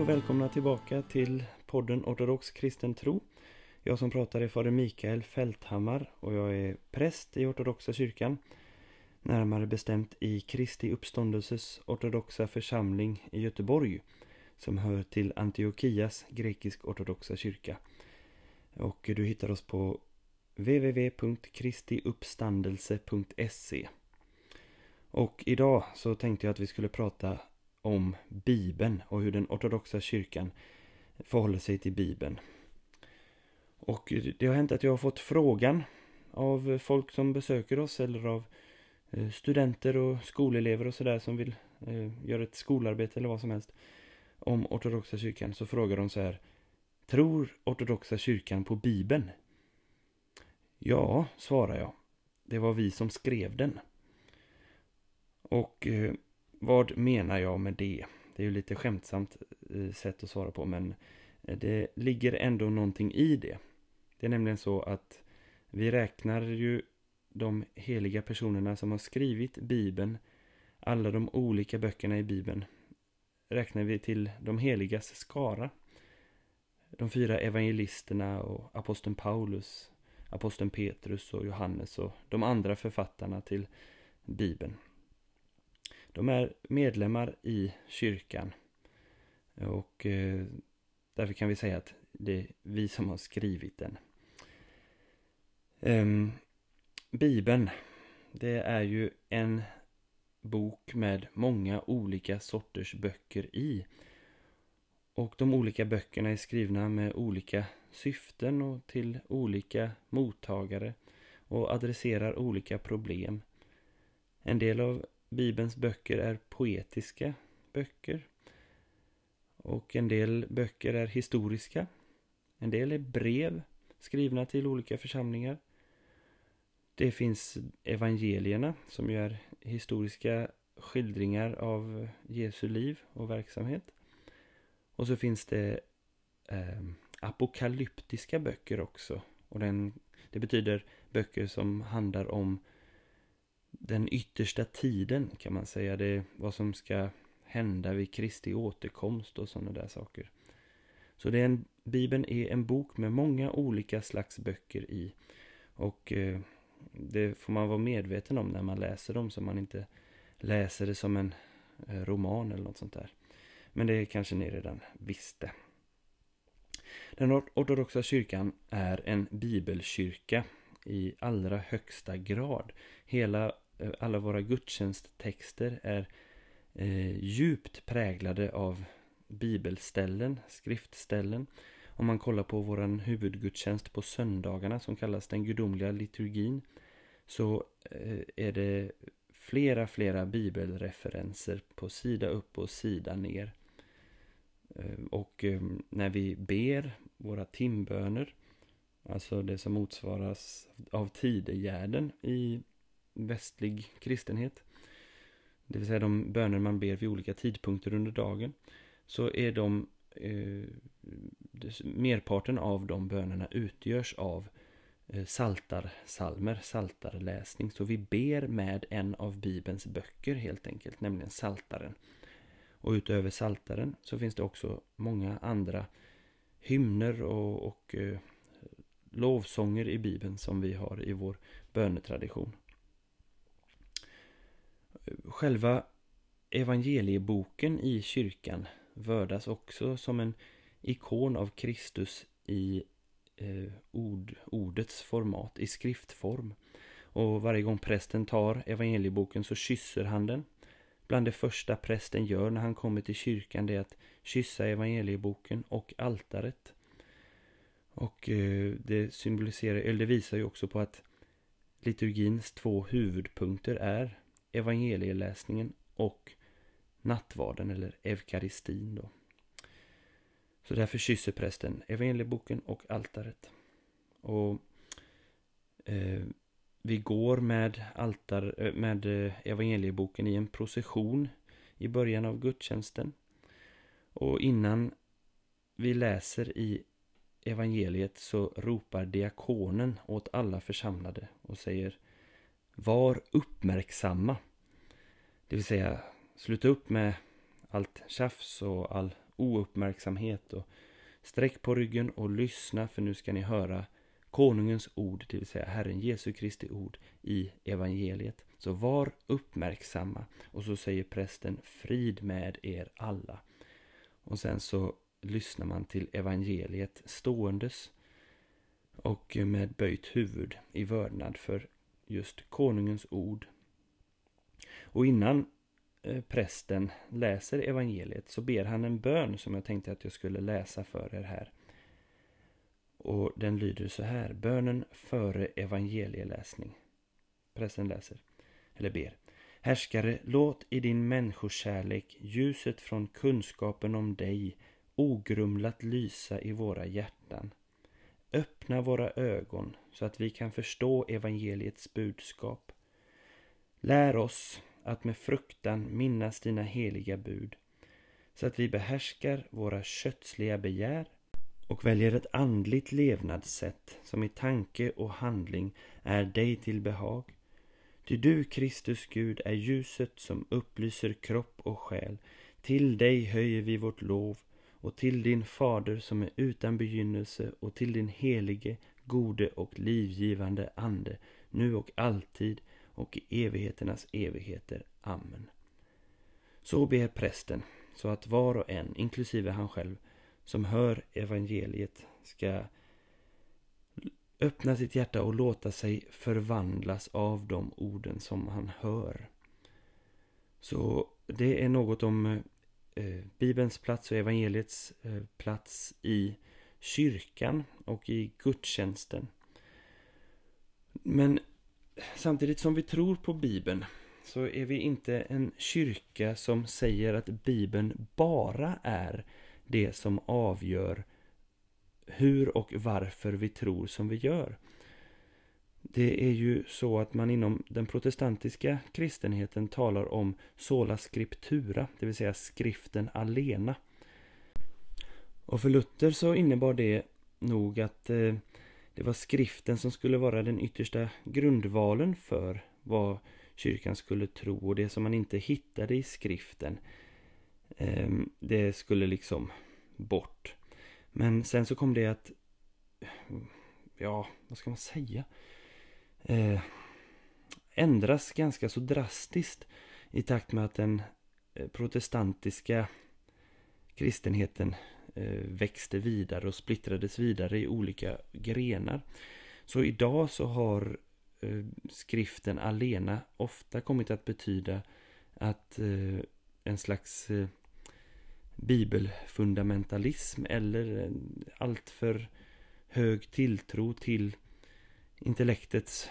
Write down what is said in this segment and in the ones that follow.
Hej och välkomna tillbaka till podden Ortodox kristen tro. Jag som pratar är fader Mikael Fälthammar och jag är präst i ortodoxa kyrkan. Närmare bestämt i Kristi uppståndelses ortodoxa församling i Göteborg som hör till Antiochias grekisk-ortodoxa kyrka. Och du hittar oss på www.kristiuppstandelse.se Och idag så tänkte jag att vi skulle prata om Bibeln och hur den ortodoxa kyrkan förhåller sig till Bibeln. Och det har hänt att jag har fått frågan av folk som besöker oss eller av eh, studenter och skolelever och sådär som vill eh, göra ett skolarbete eller vad som helst om ortodoxa kyrkan så frågar de så här Tror ortodoxa kyrkan på Bibeln? Ja, svarar jag. Det var vi som skrev den. Och eh, vad menar jag med det? Det är ju lite skämtsamt eh, sätt att svara på men eh, det ligger ändå någonting i det. Det är nämligen så att vi räknar ju de heliga personerna som har skrivit Bibeln, alla de olika böckerna i Bibeln, räknar vi till de heligas skara. De fyra evangelisterna och aposteln Paulus, aposteln Petrus och Johannes och de andra författarna till Bibeln. De är medlemmar i kyrkan. Och eh, därför kan vi säga att det är vi som har skrivit den. Ehm, Bibeln, det är ju en bok med många olika sorters böcker i. Och de olika böckerna är skrivna med olika syften och till olika mottagare och adresserar olika problem. En del av Bibelns böcker är poetiska böcker. Och en del böcker är historiska. En del är brev skrivna till olika församlingar. Det finns evangelierna som ju är historiska skildringar av Jesu liv och verksamhet. Och så finns det eh, apokalyptiska böcker också. Och den, det betyder böcker som handlar om den yttersta tiden kan man säga. Det är vad som ska hända vid Kristi återkomst och sådana där saker. Så det är en, Bibeln är en bok med många olika slags böcker i. Och eh, det får man vara medveten om när man läser dem så man inte läser det som en eh, roman eller något sånt där. Men det kanske ni redan visste. Den ortodoxa kyrkan är en bibelkyrka i allra högsta grad. Hela, Eh, alla våra gudstjänsttexter är eh, djupt präglade av bibelställen, skriftställen. Om man kollar på vår huvudgudstjänst på söndagarna som kallas den gudomliga liturgin så eh, är det flera, flera bibelreferenser på sida upp och sida ner. Eh, och eh, när vi ber våra timböner, alltså det som motsvaras av tidegärden i västlig kristenhet, det vill säga de böner man ber vid olika tidpunkter under dagen, så är de eh, merparten av de bönerna utgörs av eh, saltarsalmer, saltarläsning. Så vi ber med en av Bibelns böcker helt enkelt, nämligen saltaren. Och utöver saltaren så finns det också många andra hymner och, och eh, lovsånger i Bibeln som vi har i vår bönetradition. Själva evangelieboken i kyrkan vördas också som en ikon av Kristus i eh, ord, ordets format, i skriftform. Och varje gång prästen tar evangelieboken så kysser han den. Bland det första prästen gör när han kommer till kyrkan det är att kyssa evangelieboken och altaret. Och eh, det symboliserar, eller det visar ju också på att liturgins två huvudpunkter är evangelieläsningen och nattvarden eller eukaristin då. Så därför kysser prästen evangelieboken och altaret. Och eh, vi går med, altar, eh, med eh, evangelieboken i en procession i början av gudstjänsten. Och innan vi läser i evangeliet så ropar diakonen åt alla församlade och säger var uppmärksamma. Det vill säga sluta upp med allt tjafs och all ouppmärksamhet. Och sträck på ryggen och lyssna för nu ska ni höra konungens ord, det vill säga Herren Jesu Kristi ord i evangeliet. Så var uppmärksamma. Och så säger prästen frid med er alla. Och sen så lyssnar man till evangeliet ståendes och med böjt huvud i vördnad för just konungens ord. Och innan eh, prästen läser evangeliet så ber han en bön som jag tänkte att jag skulle läsa för er här. Och den lyder så här. Bönen före evangelieläsning. Prästen läser, eller ber. Härskare, låt i din människokärlek ljuset från kunskapen om dig ogrumlat lysa i våra hjärtan. Öppna våra ögon så att vi kan förstå evangeliets budskap. Lär oss att med fruktan minnas dina heliga bud så att vi behärskar våra kötsliga begär och väljer ett andligt levnadssätt som i tanke och handling är dig till behag. Ty du, Kristus Gud, är ljuset som upplyser kropp och själ. Till dig höjer vi vårt lov och till din fader som är utan begynnelse och till din helige, gode och livgivande ande, nu och alltid och i evigheternas evigheter. Amen. Så ber prästen, så att var och en, inklusive han själv, som hör evangeliet ska öppna sitt hjärta och låta sig förvandlas av de orden som han hör. Så det är något om eh, Eh, Bibelns plats och evangeliets eh, plats i kyrkan och i gudstjänsten. Men samtidigt som vi tror på Bibeln så är vi inte en kyrka som säger att Bibeln bara är det som avgör hur och varför vi tror som vi gör. Det är ju så att man inom den protestantiska kristenheten talar om sola scriptura, det vill säga skriften alena. Och för Luther så innebar det nog att eh, det var skriften som skulle vara den yttersta grundvalen för vad kyrkan skulle tro och det som man inte hittade i skriften ehm, det skulle liksom bort. Men sen så kom det att ja, vad ska man säga? Eh, ändras ganska så drastiskt i takt med att den eh, protestantiska kristenheten eh, växte vidare och splittrades vidare i olika grenar. Så idag så har eh, skriften alena ofta kommit att betyda att eh, en slags eh, bibelfundamentalism eller alltför hög tilltro till intellektets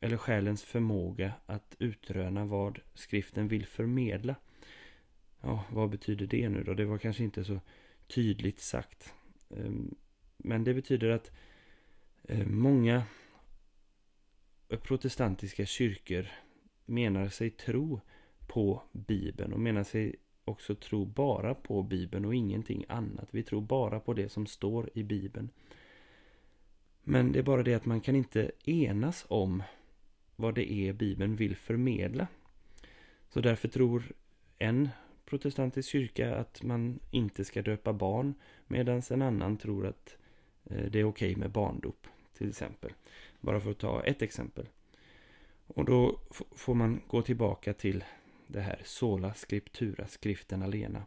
eller själens förmåga att utröna vad skriften vill förmedla. Ja, vad betyder det nu då? Det var kanske inte så tydligt sagt. Ehm, men det betyder att eh, många protestantiska kyrkor menar sig tro på Bibeln och menar sig också tro bara på Bibeln och ingenting annat. Vi tror bara på det som står i Bibeln. Men det är bara det att man kan inte enas om vad det är Bibeln vill förmedla. Så därför tror en protestantisk kyrka att man inte ska döpa barn medan en annan tror att eh, det är okej med barndop till exempel. Bara för att ta ett exempel. Och då får man gå tillbaka till det här sola scriptura, skriften alena.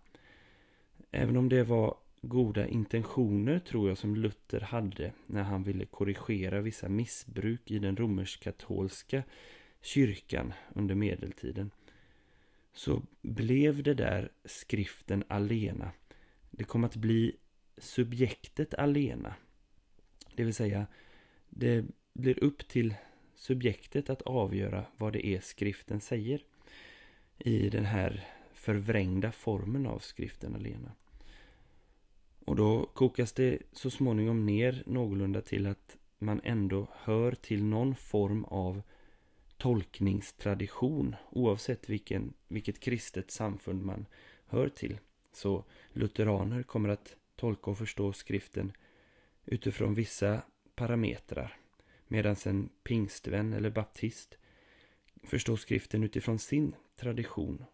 Även om det var goda intentioner tror jag som Luther hade när han ville korrigera vissa missbruk i den romersk-katolska kyrkan under medeltiden. Så blev det där skriften alena. Det kom att bli subjektet alena. Det vill säga, det blir upp till subjektet att avgöra vad det är skriften säger. I den här förvrängda formen av skriften alena. Och då kokas det så småningom ner någorlunda till att man ändå hör till någon form av tolkningstradition oavsett vilken, vilket kristet samfund man hör till. Så lutheraner kommer att tolka och förstå skriften utifrån vissa parametrar medan en pingstvän eller baptist förstår skriften utifrån sin tradition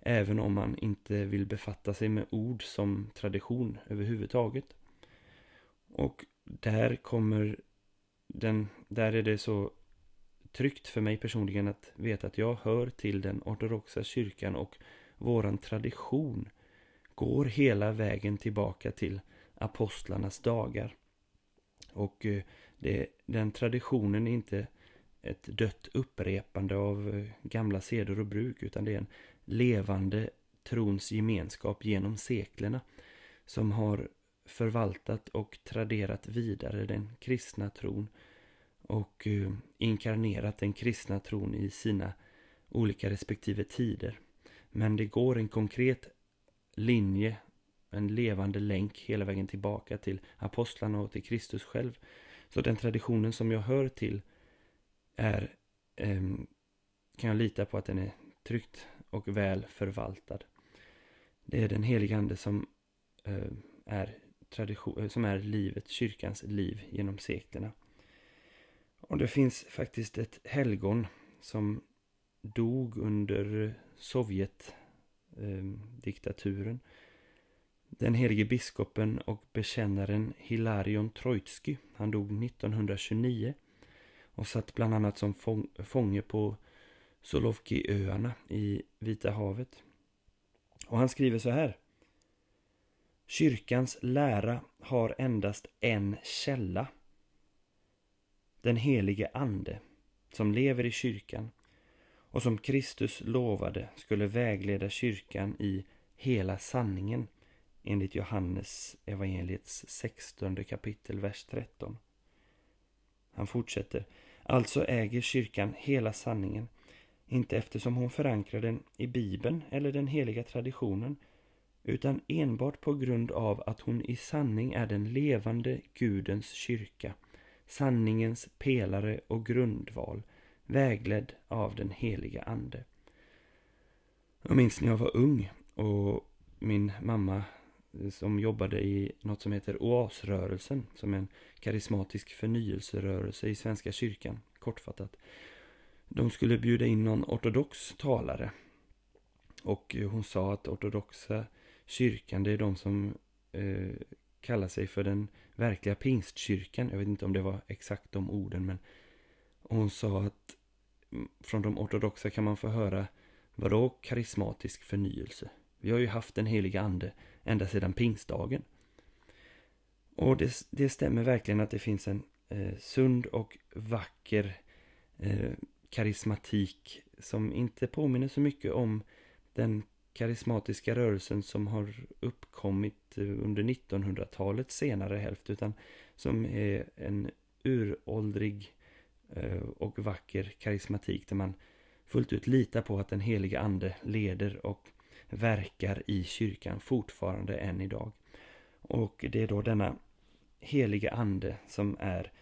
även om man inte vill befatta sig med ord som tradition överhuvudtaget. Och där kommer den, där är det så tryggt för mig personligen att veta att jag hör till den ortodoxa kyrkan och våran tradition går hela vägen tillbaka till apostlarnas dagar. Och eh, det, den traditionen är inte ett dött upprepande av eh, gamla seder och bruk utan det är en levande trons gemenskap genom seklerna som har förvaltat och traderat vidare den kristna tron och eh, inkarnerat den kristna tron i sina olika respektive tider. Men det går en konkret linje, en levande länk hela vägen tillbaka till apostlarna och till Kristus själv. Så den traditionen som jag hör till är, eh, kan jag lita på att den är tryggt och väl förvaltad. Det är den helige Ande som eh, är tradition, eh, som är livet, kyrkans liv genom seklerna. Och det finns faktiskt ett helgon som dog under Sovjetdiktaturen. Eh, Den helige biskopen och bekännaren Hilarion Troitsky. Han dog 1929 och satt bland annat som fånge på Solovkiöarna i Vita havet. Och han skriver så här. Kyrkans lära har endast en källa den helige Ande, som lever i kyrkan och som Kristus lovade skulle vägleda kyrkan i hela sanningen enligt Johannes evangeliets 16 kapitel, vers 13. Han fortsätter. Alltså äger kyrkan hela sanningen, inte eftersom hon förankrar den i Bibeln eller den heliga traditionen, utan enbart på grund av att hon i sanning är den levande Gudens kyrka sanningens pelare och grundval, vägledd av den heliga Ande. Jag minns när jag var ung och min mamma som jobbade i något som heter Oasrörelsen, som är en karismatisk förnyelserörelse i Svenska kyrkan, kortfattat. De skulle bjuda in någon ortodox talare. Och eh, hon sa att ortodoxa kyrkan, det är de som eh, kallar sig för den verkliga pingstkyrkan. Jag vet inte om det var exakt de orden men hon sa att mm, från de ortodoxa kan man få höra vadå karismatisk förnyelse? Vi har ju haft den heliga ande ända sedan pingstdagen. Och det, det stämmer verkligen att det finns en eh, sund och vacker eh, karismatik som inte påminner så mycket om den karismatiska rörelsen som har uppkommit eh, under 1900-talets senare hälft utan som är en uråldrig eh, och vacker karismatik där man fullt ut litar på att den heliga ande leder och verkar i kyrkan fortfarande än idag. Och det är då denna heliga ande som är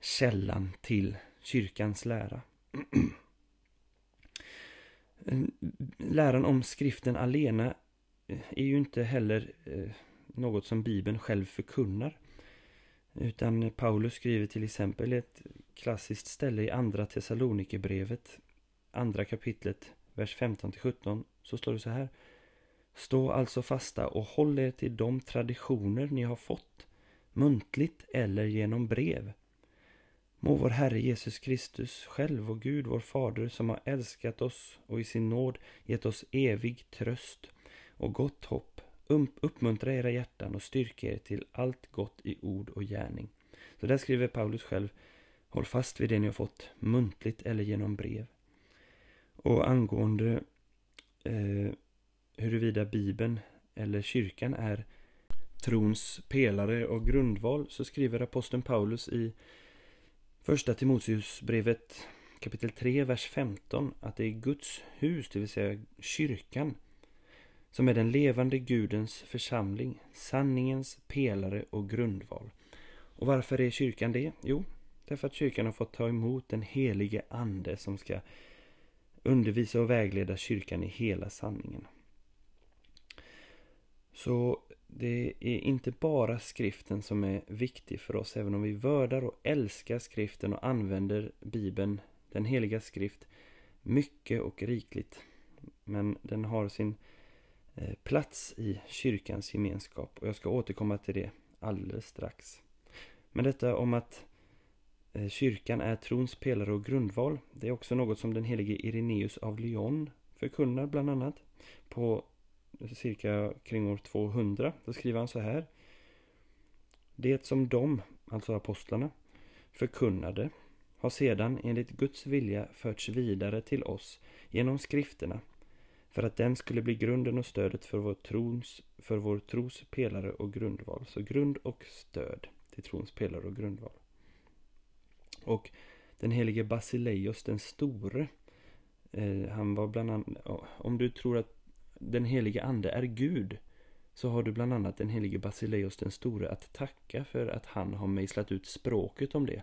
källan till kyrkans lära. läran om skriften alena är ju inte heller eh, något som Bibeln själv förkunnar. Utan Paulus skriver till exempel ett klassiskt ställe i andra Thessalonikerbrevet, andra kapitlet, vers 15-17, så står det så här. Stå alltså fasta och håll er till de traditioner ni har fått, muntligt eller genom brev Må vår Herre Jesus Kristus själv och Gud vår Fader som har älskat oss och i sin nåd gett oss evig tröst och gott hopp uppmuntra era hjärtan och styrka er till allt gott i ord och gärning. Så där skriver Paulus själv Håll fast vid det ni har fått muntligt eller genom brev. Och angående eh, huruvida Bibeln eller kyrkan är trons pelare och grundval så skriver aposteln Paulus i Första Timoteusbrevet kapitel 3, vers 15 att det är Guds hus, det vill säga kyrkan, som är den levande Gudens församling, sanningens pelare och grundval. Och varför är kyrkan det? Jo, därför att kyrkan har fått ta emot den helige Ande som ska undervisa och vägleda kyrkan i hela sanningen. Så det är inte bara skriften som är viktig för oss, även om vi vördar och älskar skriften och använder Bibeln, den heliga skrift, mycket och rikligt. men den har sin eh, plats i kyrkans gemenskap och jag ska återkomma till det alldeles strax. Men detta om att eh, kyrkan är trons pelare och grundval, det är också något som den helige Ireneus av Lyon förkunnar bland annat på cirka kring år 200. Då skriver han så här. Det som de, alltså apostlarna, förkunnade har sedan enligt Guds vilja förts vidare till oss genom skrifterna för att den skulle bli grunden och stödet för vår, trons, för vår tros pelare och grundval. Så grund och stöd till trons pelare och grundval. Och den helige Basileios den store, eh, han var bland annat, om du tror att den helige ande är Gud, så har du bland annat den helige Basileios den store att tacka för att han har mejslat ut språket om det.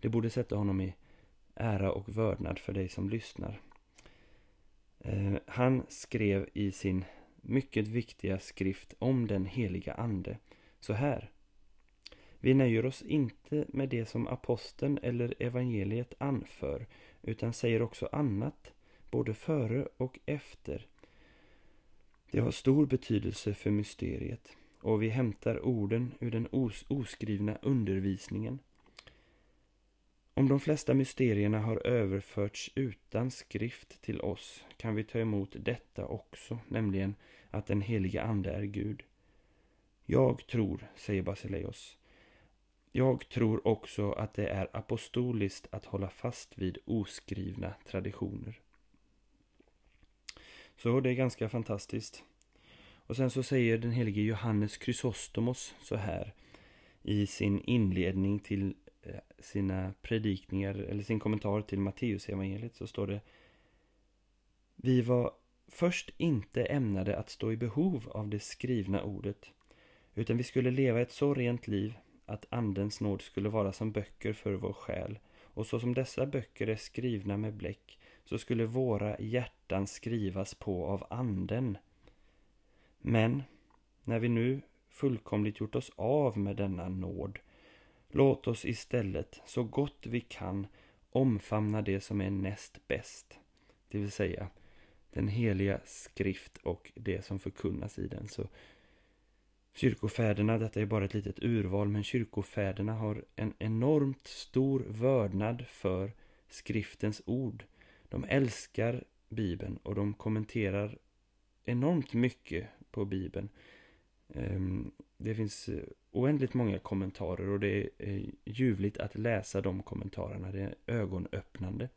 Det borde sätta honom i ära och vördnad för dig som lyssnar. Eh, han skrev i sin mycket viktiga skrift om den heliga ande så här. Vi nöjer oss inte med det som aposteln eller evangeliet anför utan säger också annat, både före och efter. Det har stor betydelse för mysteriet och vi hämtar orden ur den os oskrivna undervisningen om de flesta mysterierna har överförts utan skrift till oss kan vi ta emot detta också, nämligen att den heliga Ande är Gud. Jag tror, säger Basileios, jag tror också att det är apostoliskt att hålla fast vid oskrivna traditioner. Så det är ganska fantastiskt. Och sen så säger den helige Johannes Chrysostomos så här i sin inledning till eh, sina predikningar eller sin kommentar till Matteusevangeliet så står det Vi var först inte ämnade att stå i behov av det skrivna ordet utan vi skulle leva ett så rent liv att Andens nåd skulle vara som böcker för vår själ och så som dessa böcker är skrivna med bläck så skulle våra hjärtan skrivas på av Anden. Men när vi nu fullkomligt gjort oss av med denna nåd Låt oss istället så gott vi kan omfamna det som är näst bäst, det vill säga den heliga skrift och det som förkunnas i den. Så Kyrkofäderna, detta är bara ett litet urval, men kyrkofäderna har en enormt stor vördnad för skriftens ord. De älskar Bibeln och de kommenterar enormt mycket på Bibeln. Ehm, det finns eh, oändligt många kommentarer och det är eh, ljuvligt att läsa de kommentarerna. Det är ögonöppnande.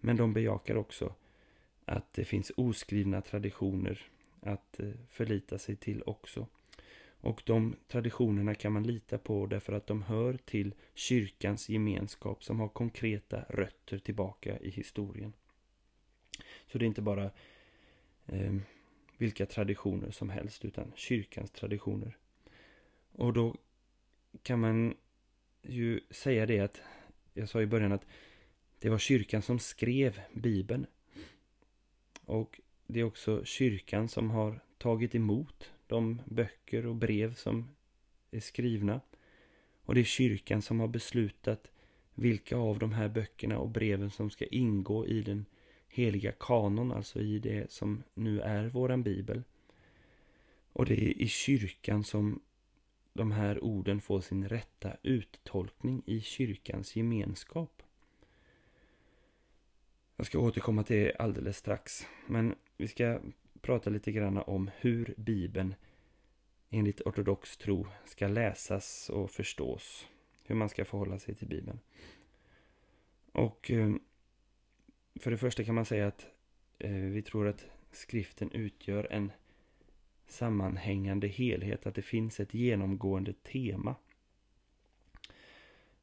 Men de bejakar också att det finns oskrivna traditioner att eh, förlita sig till också. Och de traditionerna kan man lita på därför att de hör till kyrkans gemenskap som har konkreta rötter tillbaka i historien. Så det är inte bara eh, vilka traditioner som helst utan kyrkans traditioner. Och då kan man ju säga det att, jag sa i början att det var kyrkan som skrev Bibeln. Och det är också kyrkan som har tagit emot de böcker och brev som är skrivna. Och det är kyrkan som har beslutat vilka av de här böckerna och breven som ska ingå i den heliga kanon, alltså i det som nu är våran bibel. Och det är i kyrkan som de här orden får sin rätta uttolkning i kyrkans gemenskap. Jag ska återkomma till det alldeles strax, men vi ska prata lite grann om hur Bibeln enligt ortodox tro ska läsas och förstås. Hur man ska förhålla sig till Bibeln. Och eh, för det första kan man säga att eh, vi tror att skriften utgör en sammanhängande helhet, att det finns ett genomgående tema.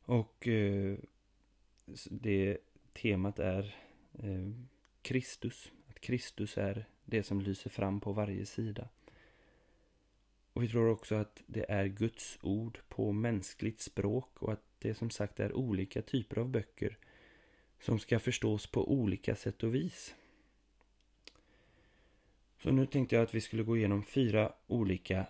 Och eh, det temat är eh, Kristus, att Kristus är det som lyser fram på varje sida. Och vi tror också att det är Guds ord på mänskligt språk och att det som sagt är olika typer av böcker som ska förstås på olika sätt och vis. Så nu tänkte jag att vi skulle gå igenom fyra olika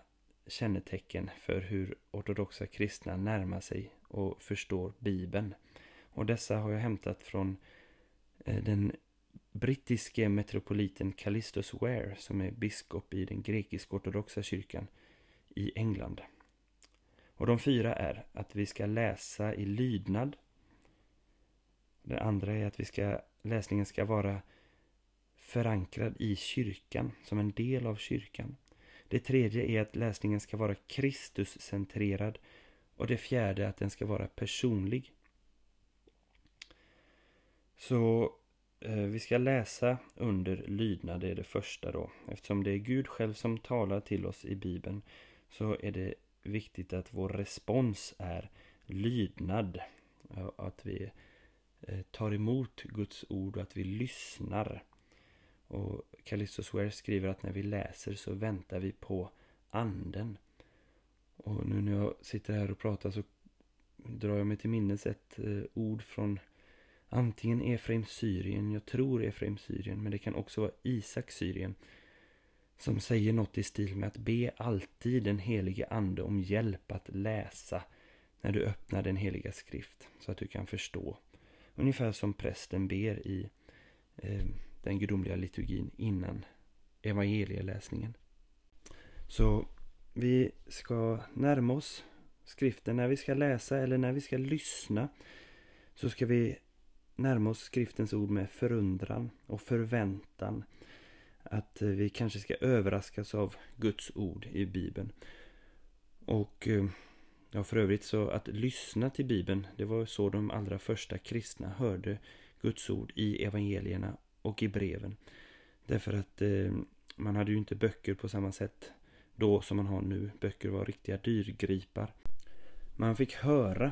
kännetecken för hur ortodoxa kristna närmar sig och förstår Bibeln. Och dessa har jag hämtat från eh, den brittiske metropoliten Callistus Ware som är biskop i den grekisk-ortodoxa kyrkan i England. Och de fyra är att vi ska läsa i lydnad. Det andra är att vi ska, läsningen ska vara förankrad i kyrkan, som en del av kyrkan. Det tredje är att läsningen ska vara Kristuscentrerad och det fjärde är att den ska vara personlig. Så eh, vi ska läsa under lydnad, det är det första då. Eftersom det är Gud själv som talar till oss i Bibeln så är det viktigt att vår respons är lydnad. Att vi eh, Eh, tar emot Guds ord och att vi lyssnar. Och Callisto Ware skriver att när vi läser så väntar vi på anden. Och nu när jag sitter här och pratar så drar jag mig till minnes ett eh, ord från antingen Efraim Syrien, jag tror Efraim Syrien, men det kan också vara Isak Syrien. Som säger något i stil med att be alltid den helige ande om hjälp att läsa när du öppnar den heliga skrift så att du kan förstå. Ungefär som prästen ber i eh, den gudomliga liturgin innan evangelieläsningen. Så vi ska närma oss skriften när vi ska läsa eller när vi ska lyssna. Så ska vi närma oss skriftens ord med förundran och förväntan. Att eh, vi kanske ska överraskas av Guds ord i Bibeln. Och eh, ja, för övrigt så att lyssna till Bibeln, det var så de allra första kristna hörde Guds ord i evangelierna och i breven. Därför att eh, man hade ju inte böcker på samma sätt då som man har nu. Böcker var riktiga dyrgripar. Man fick höra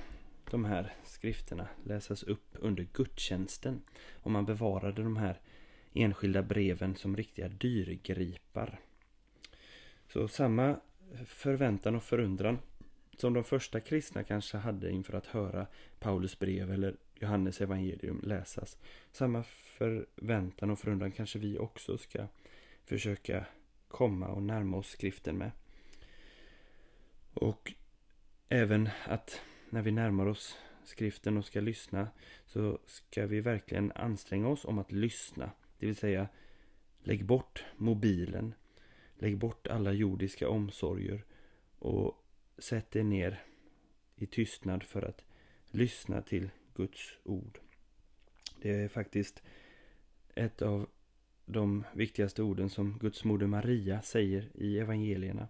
de här skrifterna läsas upp under gudstjänsten. Och man bevarade de här enskilda breven som riktiga dyrgripar. Så samma förväntan och förundran som de första kristna kanske hade inför att höra Paulus brev eller Johannes evangelium läsas. Samma förväntan och förundran kanske vi också ska försöka komma och närma oss skriften med. Och även att när vi närmar oss skriften och ska lyssna så ska vi verkligen anstränga oss om att lyssna. Det vill säga lägg bort mobilen. Lägg bort alla jordiska omsorger och sätt er ner i tystnad för att lyssna till Guds ord. Det är faktiskt ett av de viktigaste orden som Guds moder Maria säger i evangelierna.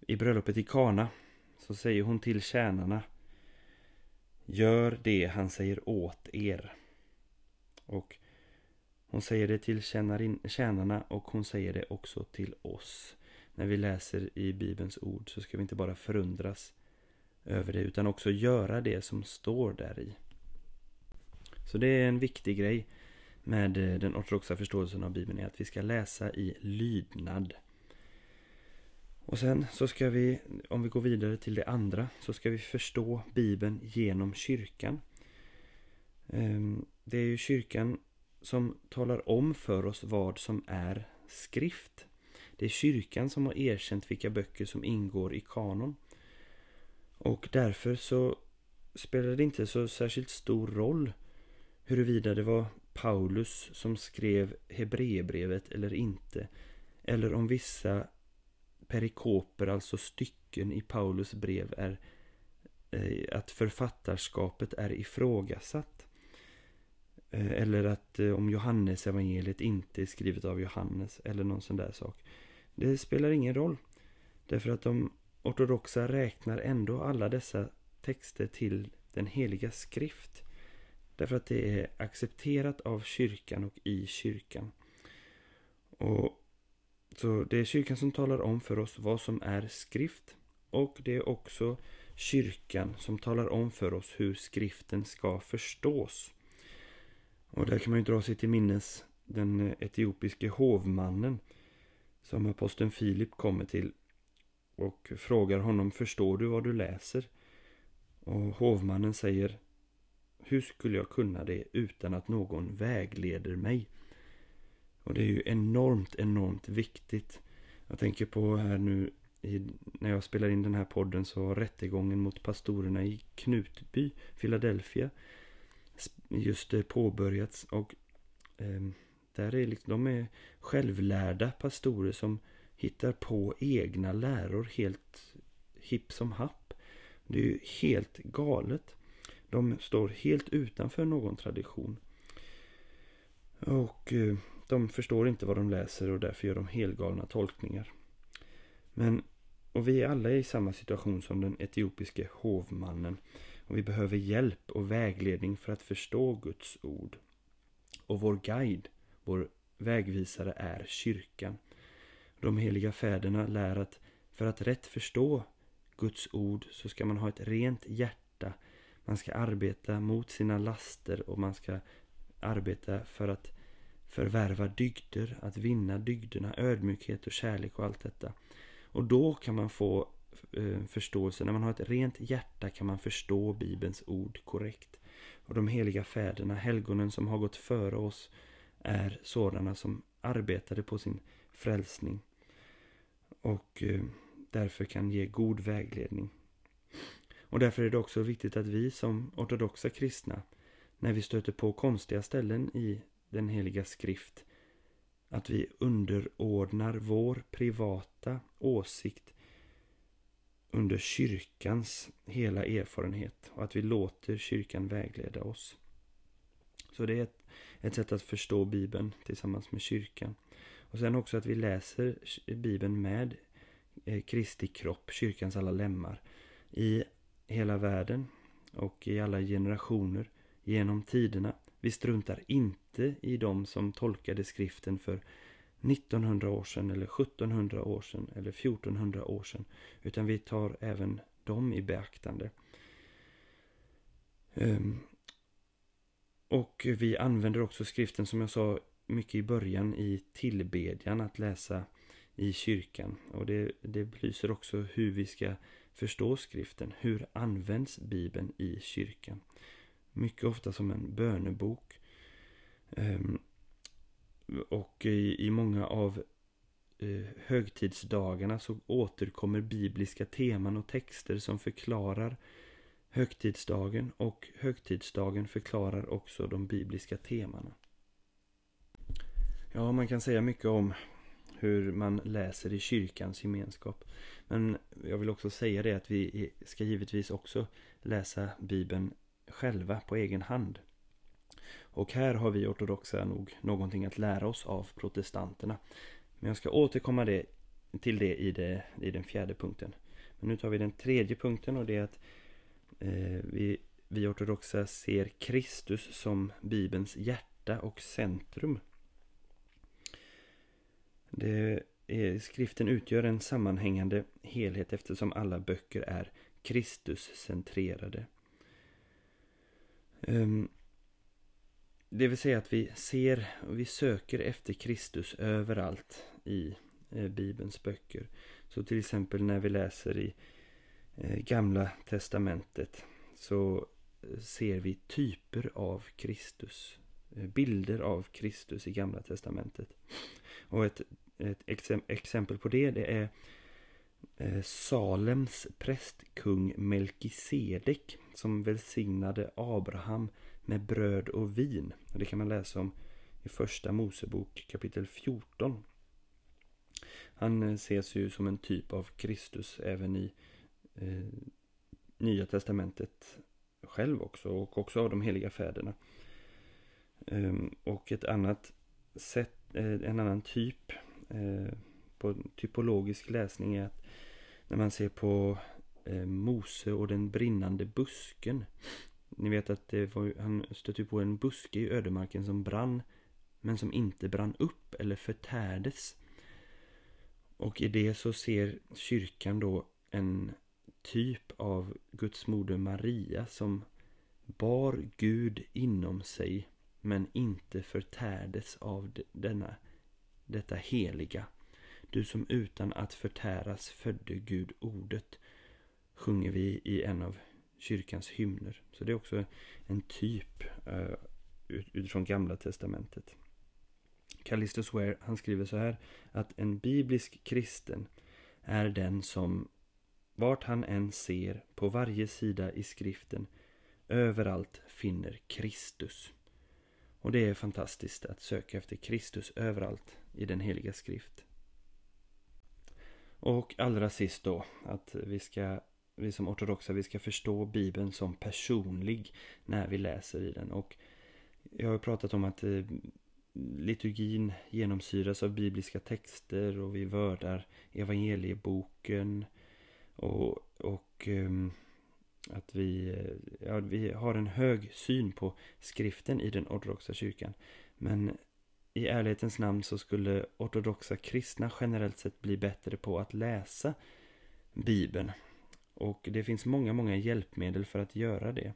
I bröllopet i Kana så säger hon till tjänarna Gör det han säger åt er. Och hon säger det till tjänarna och hon säger det också till oss. När vi läser i Bibelns ord så ska vi inte bara förundras över det utan också göra det som står där i. Så det är en viktig grej med eh, den ortodoxa förståelsen av Bibeln är att vi ska läsa i lydnad. Och sen så ska vi, om vi går vidare till det andra, så ska vi förstå Bibeln genom kyrkan. Ehm, det är ju kyrkan som talar om för oss vad som är skrift. Det är kyrkan som har erkänt vilka böcker som ingår i kanon. Och därför så spelar det inte så särskilt stor roll huruvida det var Paulus som skrev Hebreerbrevet eller inte. Eller om vissa perikoper, alltså stycken i Paulus brev är eh, att författarskapet är ifrågasatt. Eh, eller att eh, om Johannes evangeliet inte är skrivet av Johannes eller någon sån där sak. Det spelar ingen roll. Därför att de ortodoxa räknar ändå alla dessa texter till den heliga skrift. Därför att det är accepterat av kyrkan och i kyrkan. Och så det är kyrkan som talar om för oss vad som är skrift. Och det är också kyrkan som talar om för oss hur skriften ska förstås. Och där kan man ju dra sig till minnes den etiopiske hovmannen som aposteln Filip kommer till och frågar honom Förstår du vad du läser? Och hovmannen säger Hur skulle jag kunna det utan att någon vägleder mig? Och det är ju enormt, enormt viktigt. Jag tänker på här nu i, när jag spelar in den här podden så har rättegången mot pastorerna i Knutby, Philadelphia, just eh, påbörjats. Och eh, där är liksom, de är självlärda pastorer som hittar på egna läror helt hipp som happ. Det är ju helt galet. De står helt utanför någon tradition. Och eh, de förstår inte vad de läser och därför gör de helgalna tolkningar. Men, och vi är alla i samma situation som den etiopiske hovmannen. Och vi behöver hjälp och vägledning för att förstå Guds ord. Och vår guide, vår vägvisare är kyrkan. De heliga fäderna lär att för att rätt förstå Guds ord så ska man ha ett rent hjärta. Man ska arbeta mot sina laster och man ska arbeta för att förvärva dygder, att vinna dygderna, ödmjukhet och kärlek och allt detta. Och då kan man få eh, förståelse, när man har ett rent hjärta kan man förstå Bibelns ord korrekt. Och de heliga fäderna, helgonen som har gått före oss, är sådana som arbetade på sin frälsning. Och eh, därför kan ge god vägledning. Och därför är det också viktigt att vi som ortodoxa kristna, när vi stöter på konstiga ställen i den heliga skrift, att vi underordnar vår privata åsikt under kyrkans hela erfarenhet och att vi låter kyrkan vägleda oss. Så det är ett, ett sätt att förstå Bibeln tillsammans med kyrkan. Och sen också att vi läser Bibeln med eh, Kristi kropp, kyrkans alla lemmar, i hela världen och i alla generationer genom tiderna. Vi struntar inte i de som tolkade skriften för 1900 år sedan eller 1700 år sedan eller 1400 år sedan. Utan vi tar även dem i beaktande. Ehm, och vi använder också skriften som jag sa mycket i början i tillbedjan att läsa i kyrkan. Och det, det belyser också hur vi ska förstå skriften. Hur används Bibeln i kyrkan? Mycket ofta som en bönebok. Ehm, och i, i många av eh, högtidsdagarna så återkommer bibliska teman och texter som förklarar högtidsdagen och högtidsdagen förklarar också de bibliska temana. Ja, man kan säga mycket om hur man läser i kyrkans gemenskap. Men jag vill också säga det att vi ska givetvis också läsa Bibeln själva på egen hand. Och här har vi ortodoxa nog någonting att lära oss av protestanterna. Men jag ska återkomma det, till det i, det i den fjärde punkten. Men nu tar vi den tredje punkten och det är att Eh, vi, vi ortodoxa ser Kristus som Bibelns hjärta och centrum. Det är, skriften utgör en sammanhängande helhet eftersom alla böcker är Kristuscentrerade. Ehm, det vill säga att vi ser och vi söker efter Kristus överallt i eh, Bibelns böcker. Så till exempel när vi läser i Eh, Gamla Testamentet så eh, ser vi typer av Kristus. Eh, bilder av Kristus i Gamla Testamentet. Och ett, ett exempel på det, det är Salems prästkung Melkisedek som välsignade Abraham med bröd och vin. Det kan man läsa om i första Mosebok kapitel 14. Han ses ju som en typ av Kristus även i eh, Nya Testamentet själv också och också av de heliga fäderna. Um, och ett annat sätt, eh, en annan typ eh, på typologisk läsning är att när man ser på eh, Mose och den brinnande busken ni vet att det var, han stötte på en buske i ödemarken som brann men som inte brann upp eller förtärdes. Och i det så ser kyrkan då en typ av Guds moder Maria som bar Gud inom sig men inte förtärdes av denna, detta heliga. Du som utan att förtäras födde Gud ordet sjunger vi i en av kyrkans hymner. Så det är också en typ uh, utifrån gamla testamentet. Callistus Ware, han skriver så här att en biblisk kristen är den som vart han än ser på varje sida i skriften överallt finner Kristus. Och det är fantastiskt att söka efter Kristus överallt i den heliga skrift. Och allra sist då, att vi ska vi som ortodoxa, vi ska förstå Bibeln som personlig när vi läser i den. Och jag har pratat om att eh, liturgin genomsyras av bibliska texter och vi vördar evangelieboken och, och ehm, att vi, eh, ja, vi har en hög syn på skriften i den ortodoxa kyrkan. Men i ärlighetens namn så skulle ortodoxa kristna generellt sett bli bättre på att läsa Bibeln. Och det finns många, många hjälpmedel för att göra det.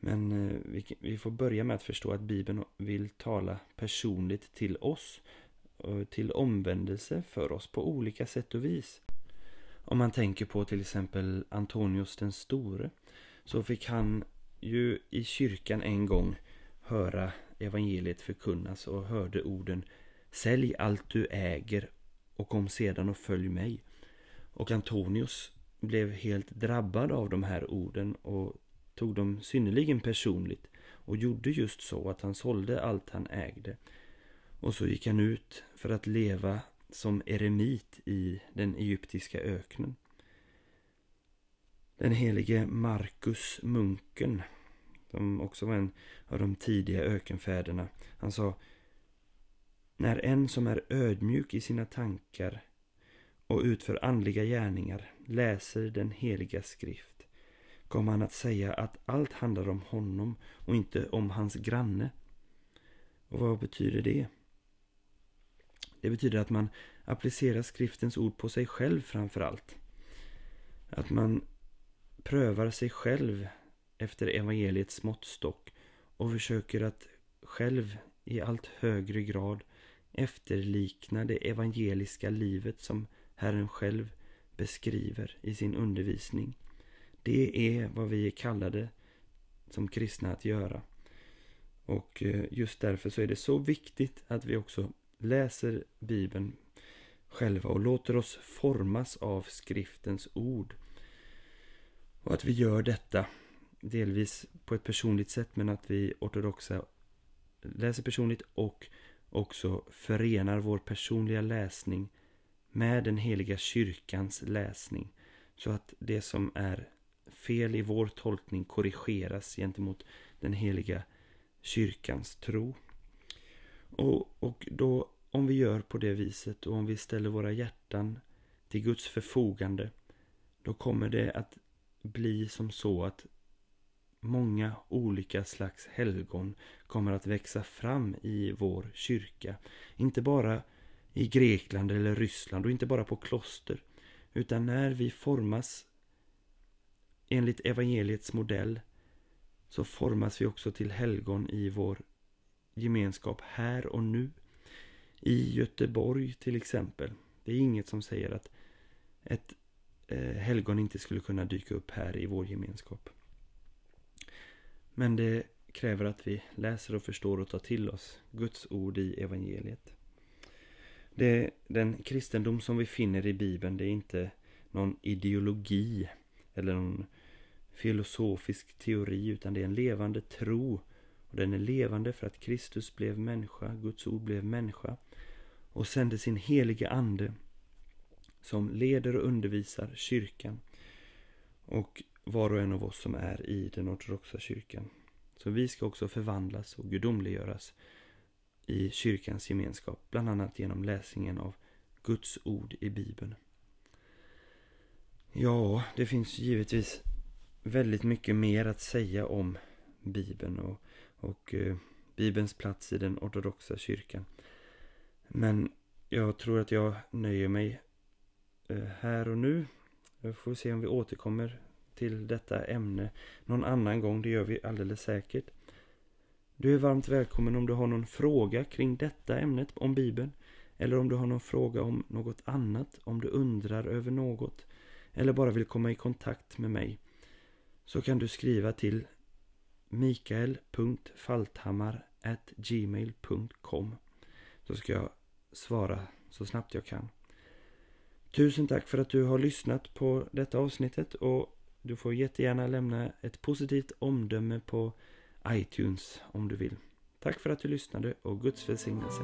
Men eh, vi får börja med att förstå att Bibeln vill tala personligt till oss. Till omvändelse för oss på olika sätt och vis. Om man tänker på till exempel Antonius den store. Så fick han ju i kyrkan en gång höra evangeliet förkunnas och hörde orden Sälj allt du äger och kom sedan och följ mig. Och Antonius blev helt drabbad av de här orden och tog dem synnerligen personligt och gjorde just så att han sålde allt han ägde. Och så gick han ut för att leva som eremit i den egyptiska öknen. Den helige Markus munken, som också var en av de tidiga ökenfäderna, han sa När en som är ödmjuk i sina tankar och utför andliga gärningar läser den heliga skrift kommer han att säga att allt handlar om honom och inte om hans granne. Och vad betyder det? Det betyder att man applicerar skriftens ord på sig själv framför allt. Att man prövar sig själv efter evangeliets måttstock och försöker att själv i allt högre grad efterlikna det evangeliska livet som Herren själv beskriver i sin undervisning. Det är vad vi är kallade som kristna att göra. Och eh, just därför så är det så viktigt att vi också läser Bibeln själva och låter oss formas av skriftens ord. Och att vi gör detta delvis på ett personligt sätt men att vi ortodoxa läser personligt och också förenar vår personliga läsning med den heliga kyrkans läsning. Så att det som är fel i vår tolkning korrigeras gentemot den heliga kyrkans tro. Och, och då, om vi gör på det viset och om vi ställer våra hjärtan till Guds förfogande, då kommer det att bli som så att många olika slags helgon kommer att växa fram i vår kyrka. Inte bara i Grekland eller Ryssland och inte bara på kloster. Utan när vi formas enligt evangeliets modell så formas vi också till helgon i vår gemenskap här och nu. I Göteborg till exempel. Det är inget som säger att ett eh, helgon inte skulle kunna dyka upp här i vår gemenskap. Men det kräver att vi läser och förstår och tar till oss Guds ord i evangeliet. Det, den kristendom som vi finner i Bibeln, det är inte någon ideologi eller någon filosofisk teori, utan det är en levande tro. Och den är levande för att Kristus blev människa, Guds ord blev människa och sände sin helige ande som leder och undervisar kyrkan och var och en av oss som är i den ortodoxa kyrkan. Så vi ska också förvandlas och gudomliggöras i kyrkans gemenskap, bland annat genom läsningen av Guds ord i Bibeln. Ja, det finns givetvis väldigt mycket mer att säga om Bibeln och, och eh, Bibelns plats i den ortodoxa kyrkan. Men jag tror att jag nöjer mig eh, här och nu. Vi får se om vi återkommer till detta ämne någon annan gång. Det gör vi alldeles säkert. Du är varmt välkommen om du har någon fråga kring detta ämnet om Bibeln. Eller om du har någon fråga om något annat, om du undrar över något. Eller bara vill komma i kontakt med mig. Så kan du skriva till mikael.falthammar.gmail.com Så ska jag svara så snabbt jag kan. Tusen tack för att du har lyssnat på detta avsnittet och du får jättegärna lämna ett positivt omdöme på iTunes om du vill. Tack för att du lyssnade och Guds välsignelse.